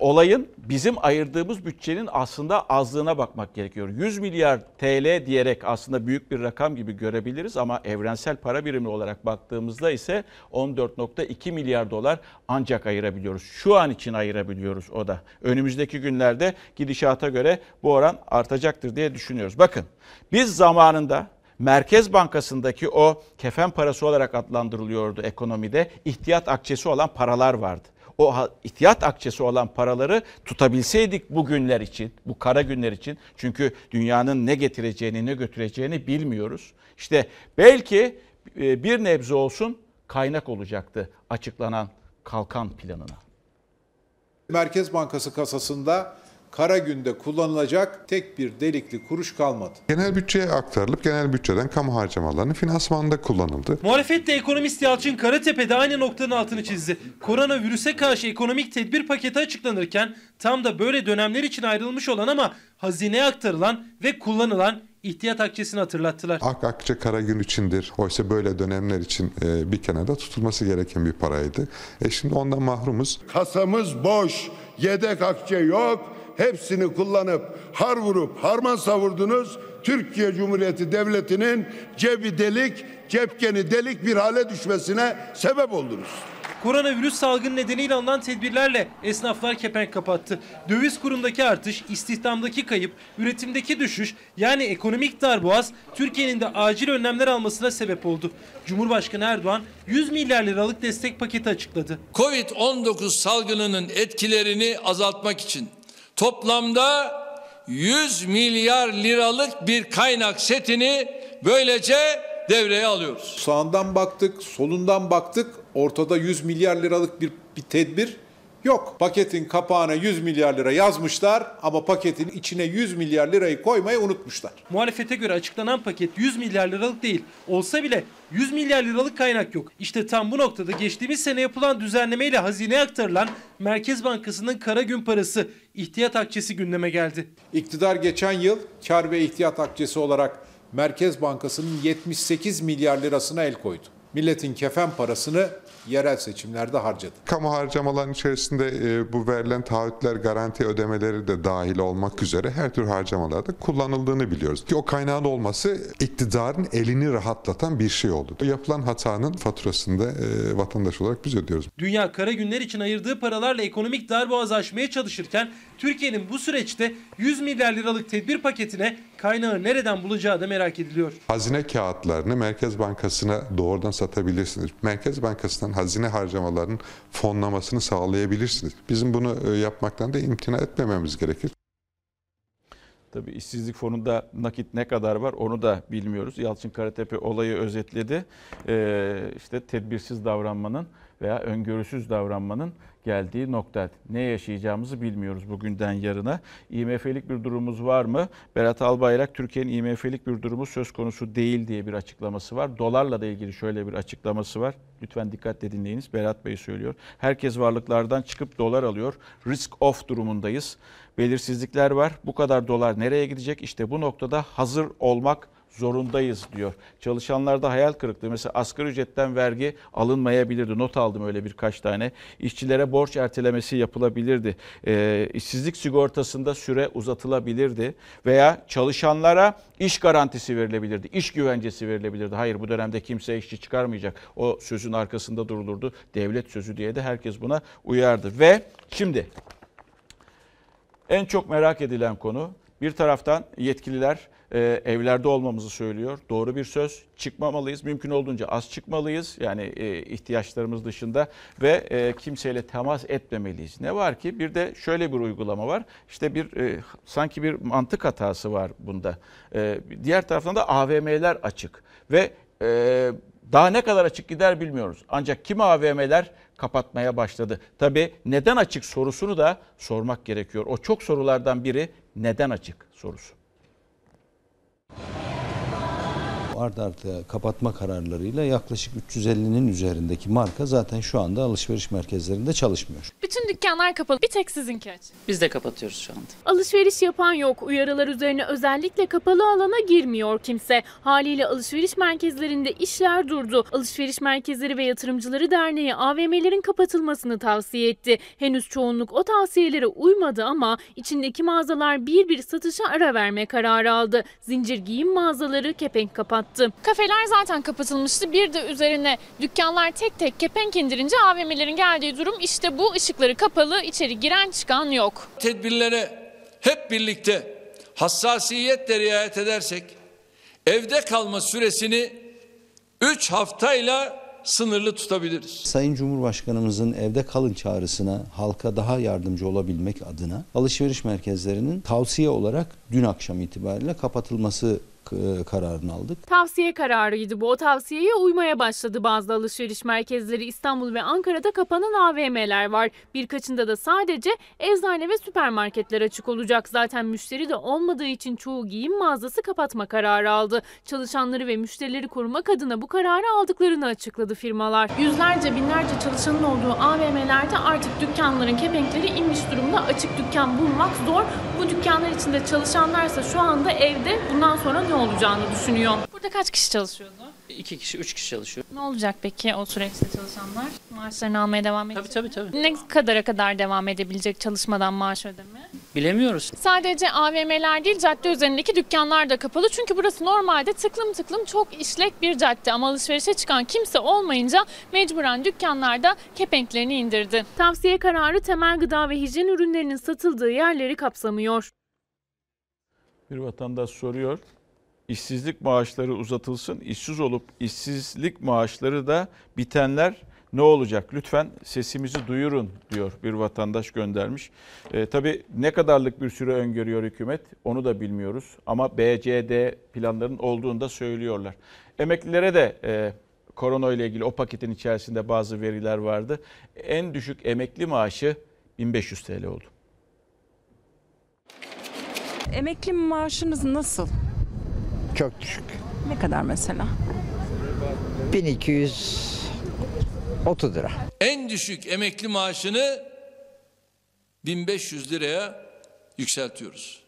olayın bizim ayırdığımız bütçenin aslında azlığına bakmak gerekiyor. 100 milyar TL diyerek aslında büyük bir rakam gibi görebiliriz ama evrensel para birimi olarak baktığımızda ise 14.2 milyar dolar ancak ayırabiliyoruz. Şu an için ayırabiliyoruz o da. Önümüzdeki günlerde gidişata göre bu oran artacaktır diye düşünüyoruz. Bakın biz zamanında Merkez Bankası'ndaki o kefen parası olarak adlandırılıyordu ekonomide. ihtiyat akçesi olan paralar vardı o ihtiyat akçesi olan paraları tutabilseydik bu günler için, bu kara günler için. Çünkü dünyanın ne getireceğini, ne götüreceğini bilmiyoruz. İşte belki e, bir nebze olsun kaynak olacaktı açıklanan kalkan planına. Merkez Bankası kasasında kara günde kullanılacak tek bir delikli kuruş kalmadı. Genel bütçeye aktarılıp genel bütçeden kamu harcamalarının finansmanında kullanıldı. Muhalefetle ekonomist Yalçın Karatepe de aynı noktanın altını çizdi. Koronavirüse karşı ekonomik tedbir paketi açıklanırken tam da böyle dönemler için ayrılmış olan ama hazineye aktarılan ve kullanılan ihtiyat akçesini hatırlattılar. Ak akçe kara gün içindir. Oysa böyle dönemler için e, bir kenarda tutulması gereken bir paraydı. E şimdi ondan mahrumuz. Kasamız boş, yedek akçe yok. Hepsini kullanıp har vurup harman savurdunuz. Türkiye Cumhuriyeti Devleti'nin cebi delik, cepkeni delik bir hale düşmesine sebep oldunuz. Koronavirüs salgını nedeniyle alınan tedbirlerle esnaflar kepenk kapattı. Döviz kurundaki artış, istihdamdaki kayıp, üretimdeki düşüş yani ekonomik darboğaz Türkiye'nin de acil önlemler almasına sebep oldu. Cumhurbaşkanı Erdoğan 100 milyar liralık destek paketi açıkladı. Covid-19 salgınının etkilerini azaltmak için toplamda 100 milyar liralık bir kaynak setini böylece devreye alıyoruz. Sağından baktık, solundan baktık. Ortada 100 milyar liralık bir, bir tedbir yok. Paketin kapağına 100 milyar lira yazmışlar ama paketin içine 100 milyar lirayı koymayı unutmuşlar. Muhalefete göre açıklanan paket 100 milyar liralık değil. Olsa bile 100 milyar liralık kaynak yok. İşte tam bu noktada geçtiğimiz sene yapılan düzenlemeyle hazineye aktarılan Merkez Bankası'nın kara gün parası ihtiyat akçesi gündeme geldi. İktidar geçen yıl kar ve ihtiyat akçesi olarak Merkez Bankası'nın 78 milyar lirasına el koydu. Milletin kefen parasını yerel seçimlerde harcadı. Kamu harcamalarının içerisinde e, bu verilen taahhütler, garanti ödemeleri de dahil olmak üzere her tür harcamalarda kullanıldığını biliyoruz. Ki o kaynağın olması iktidarın elini rahatlatan bir şey oldu. Yapılan hatanın faturasını da e, vatandaş olarak biz ödüyoruz. Dünya kara günler için ayırdığı paralarla ekonomik darboğazı aşmaya çalışırken Türkiye'nin bu süreçte 100 milyar liralık tedbir paketine kaynağı nereden bulacağı da merak ediliyor. Hazine kağıtlarını Merkez Bankası'na doğrudan satabilirsiniz. Merkez Bankası'ndan hazine harcamalarının fonlamasını sağlayabilirsiniz. Bizim bunu e, yapmaktan da imtina etmememiz gerekir. Tabii işsizlik fonunda nakit ne kadar var onu da bilmiyoruz. Yalçın Karatepe olayı özetledi. Ee, işte tedbirsiz davranmanın veya öngörüsüz davranmanın geldiği nokta. Ne yaşayacağımızı bilmiyoruz bugünden yarına. IMF'lik bir durumumuz var mı? Berat Albayrak Türkiye'nin IMF'lik bir durumu söz konusu değil diye bir açıklaması var. Dolarla da ilgili şöyle bir açıklaması var. Lütfen dikkatle dinleyiniz. Berat Bey söylüyor. Herkes varlıklardan çıkıp dolar alıyor. Risk off durumundayız. Belirsizlikler var. Bu kadar dolar nereye gidecek? İşte bu noktada hazır olmak zorundayız diyor. Çalışanlarda hayal kırıklığı. Mesela asgari ücretten vergi alınmayabilirdi. Not aldım öyle birkaç tane. İşçilere borç ertelemesi yapılabilirdi. E, işsizlik sigortasında süre uzatılabilirdi. Veya çalışanlara iş garantisi verilebilirdi. İş güvencesi verilebilirdi. Hayır bu dönemde kimse işçi çıkarmayacak. O sözün arkasında durulurdu. Devlet sözü diye de herkes buna uyardı. Ve şimdi en çok merak edilen konu bir taraftan yetkililer e, evlerde olmamızı söylüyor. Doğru bir söz. Çıkmamalıyız. Mümkün olduğunca az çıkmalıyız. Yani e, ihtiyaçlarımız dışında ve e, kimseyle temas etmemeliyiz. Ne var ki bir de şöyle bir uygulama var. İşte bir e, sanki bir mantık hatası var bunda. E, diğer taraftan da AVM'ler açık ve e, daha ne kadar açık gider bilmiyoruz. Ancak kimi AVM'ler kapatmaya başladı. Tabii neden açık sorusunu da sormak gerekiyor. O çok sorulardan biri neden açık sorusu. Art arda kapatma kararlarıyla yaklaşık 350'nin üzerindeki marka zaten şu anda alışveriş merkezlerinde çalışmıyor. Bütün dükkanlar kapalı. Bir tek sizinki açık. Biz de kapatıyoruz şu anda. Alışveriş yapan yok. Uyarılar üzerine özellikle kapalı alana girmiyor kimse. Haliyle alışveriş merkezlerinde işler durdu. Alışveriş Merkezleri ve Yatırımcıları Derneği AVM'lerin kapatılmasını tavsiye etti. Henüz çoğunluk o tavsiyelere uymadı ama içindeki mağazalar bir bir satışa ara verme kararı aldı. Zincir giyim mağazaları kepenk kapattı. Kafeler zaten kapatılmıştı. Bir de üzerine dükkanlar tek tek kepenk indirince AVM'lerin geldiği durum işte bu ışıkları kapalı içeri giren çıkan yok. Tedbirlere hep birlikte hassasiyetle riayet edersek evde kalma süresini 3 haftayla sınırlı tutabiliriz. Sayın Cumhurbaşkanımızın evde kalın çağrısına halka daha yardımcı olabilmek adına alışveriş merkezlerinin tavsiye olarak dün akşam itibariyle kapatılması kararını aldık. Tavsiye kararıydı bu. O tavsiyeye uymaya başladı bazı alışveriş merkezleri. İstanbul ve Ankara'da kapanan AVM'ler var. Birkaçında da sadece eczane ve süpermarketler açık olacak. Zaten müşteri de olmadığı için çoğu giyim mağazası kapatma kararı aldı. Çalışanları ve müşterileri korumak adına bu kararı aldıklarını açıkladı firmalar. Yüzlerce binlerce çalışanın olduğu AVM'lerde artık dükkanların kepenkleri inmiş durumda. Açık dükkan bulmak zor. Bu dükkanlar içinde çalışanlarsa şu anda evde bundan sonra ne olacağını düşünüyor. Burada kaç kişi çalışıyordu? İki kişi, üç kişi çalışıyor. Ne olacak peki o süreçte çalışanlar? Maaşlarını almaya devam edecek Tabii tabii tabii. Ne kadara kadar devam edebilecek çalışmadan maaş ödeme? Bilemiyoruz. Sadece AVM'ler değil cadde üzerindeki dükkanlar da kapalı. Çünkü burası normalde tıklım tıklım çok işlek bir cadde. Ama alışverişe çıkan kimse olmayınca mecburen dükkanlarda kepenklerini indirdi. Tavsiye kararı temel gıda ve hijyen ürünlerinin satıldığı yerleri kapsamıyor. Bir vatandaş soruyor. İşsizlik maaşları uzatılsın. İşsiz olup işsizlik maaşları da bitenler ne olacak? Lütfen sesimizi duyurun diyor bir vatandaş göndermiş. E, tabii ne kadarlık bir süre öngörüyor hükümet onu da bilmiyoruz. Ama BCD planların olduğunu da söylüyorlar. Emeklilere de e, korona ile ilgili o paketin içerisinde bazı veriler vardı. En düşük emekli maaşı 1500 TL oldu. Emekli maaşınız nasıl? Çok düşük. Ne kadar mesela? 1230 lira. En düşük emekli maaşını 1500 liraya yükseltiyoruz.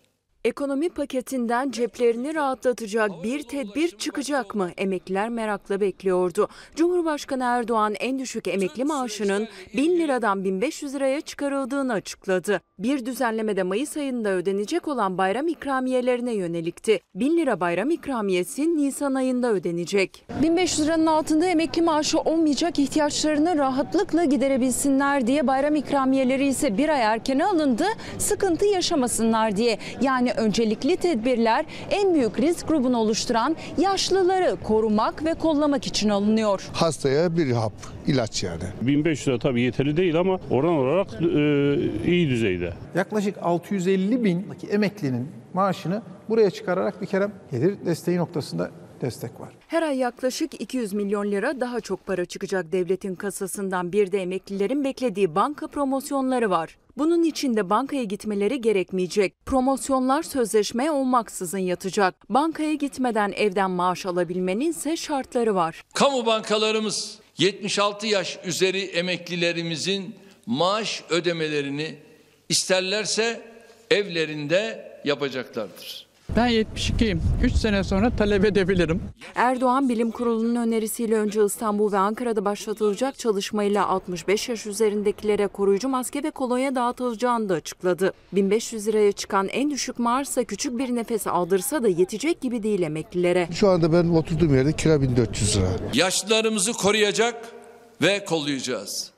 Ekonomi paketinden ceplerini rahatlatacak bir tedbir çıkacak mı? Emekliler merakla bekliyordu. Cumhurbaşkanı Erdoğan en düşük emekli maaşının 1000 liradan 1500 liraya çıkarıldığını açıkladı. Bir düzenlemede Mayıs ayında ödenecek olan bayram ikramiyelerine yönelikti. 1000 lira bayram ikramiyesi Nisan ayında ödenecek. 1500 liranın altında emekli maaşı olmayacak ihtiyaçlarını rahatlıkla giderebilsinler diye bayram ikramiyeleri ise bir ay erkene alındı. Sıkıntı yaşamasınlar diye. Yani öncelikli tedbirler en büyük risk grubunu oluşturan yaşlıları korumak ve kollamak için alınıyor. Hastaya bir hap, ilaç yani. 1500 lira tabii yeterli değil ama oran olarak e, iyi düzeyde. Yaklaşık 650 bin emeklinin maaşını buraya çıkararak bir kere gelir desteği noktasında destek var. Her ay yaklaşık 200 milyon lira daha çok para çıkacak devletin kasasından bir de emeklilerin beklediği banka promosyonları var. Bunun için de bankaya gitmeleri gerekmeyecek. Promosyonlar sözleşmeye olmaksızın yatacak. Bankaya gitmeden evden maaş alabilmenin ise şartları var. Kamu bankalarımız 76 yaş üzeri emeklilerimizin maaş ödemelerini isterlerse evlerinde yapacaklardır. Ben 72'yim. 3 sene sonra talep edebilirim. Erdoğan Bilim Kurulu'nun önerisiyle önce İstanbul ve Ankara'da başlatılacak çalışmayla 65 yaş üzerindekilere koruyucu maske ve kolonya dağıtılacağını da açıkladı. 1500 liraya çıkan en düşük maaşsa küçük bir nefes aldırsa da yetecek gibi değil emeklilere. Şu anda ben oturduğum yerde kira 1400 lira. Yaşlılarımızı koruyacak ve kollayacağız.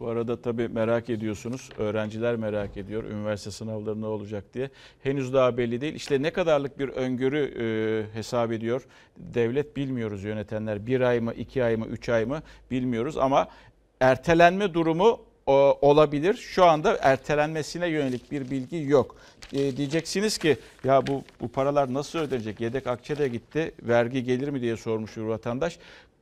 Bu arada tabii merak ediyorsunuz. Öğrenciler merak ediyor. Üniversite sınavları ne olacak diye. Henüz daha belli değil. İşte ne kadarlık bir öngörü e, hesap ediyor. Devlet bilmiyoruz yönetenler. Bir ay mı, iki ay mı, üç ay mı bilmiyoruz. Ama ertelenme durumu o, olabilir. Şu anda ertelenmesine yönelik bir bilgi yok. E, diyeceksiniz ki ya bu, bu paralar nasıl ödenecek? Yedek akçe de gitti. Vergi gelir mi diye sormuş bir vatandaş.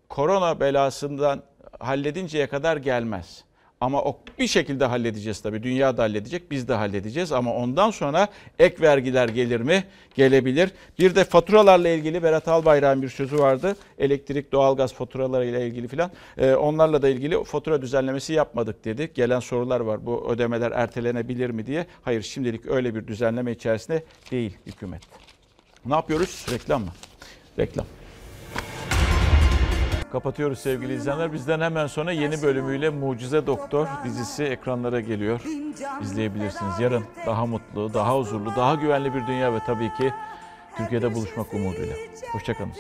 Korona belasından halledinceye kadar gelmez. Ama o bir şekilde halledeceğiz tabii. Dünya da halledecek, biz de halledeceğiz. Ama ondan sonra ek vergiler gelir mi? Gelebilir. Bir de faturalarla ilgili Berat Albayrak'ın bir sözü vardı. Elektrik, doğalgaz faturalarıyla ilgili filan. Ee, onlarla da ilgili fatura düzenlemesi yapmadık dedi. Gelen sorular var. Bu ödemeler ertelenebilir mi diye. Hayır şimdilik öyle bir düzenleme içerisinde değil hükümet. Ne yapıyoruz? Reklam mı? Reklam. Kapatıyoruz sevgili izleyenler. Bizden hemen sonra yeni bölümüyle Mucize Doktor dizisi ekranlara geliyor. İzleyebilirsiniz. Yarın daha mutlu, daha huzurlu, daha güvenli bir dünya ve tabii ki Türkiye'de buluşmak umuduyla. Hoşçakalın.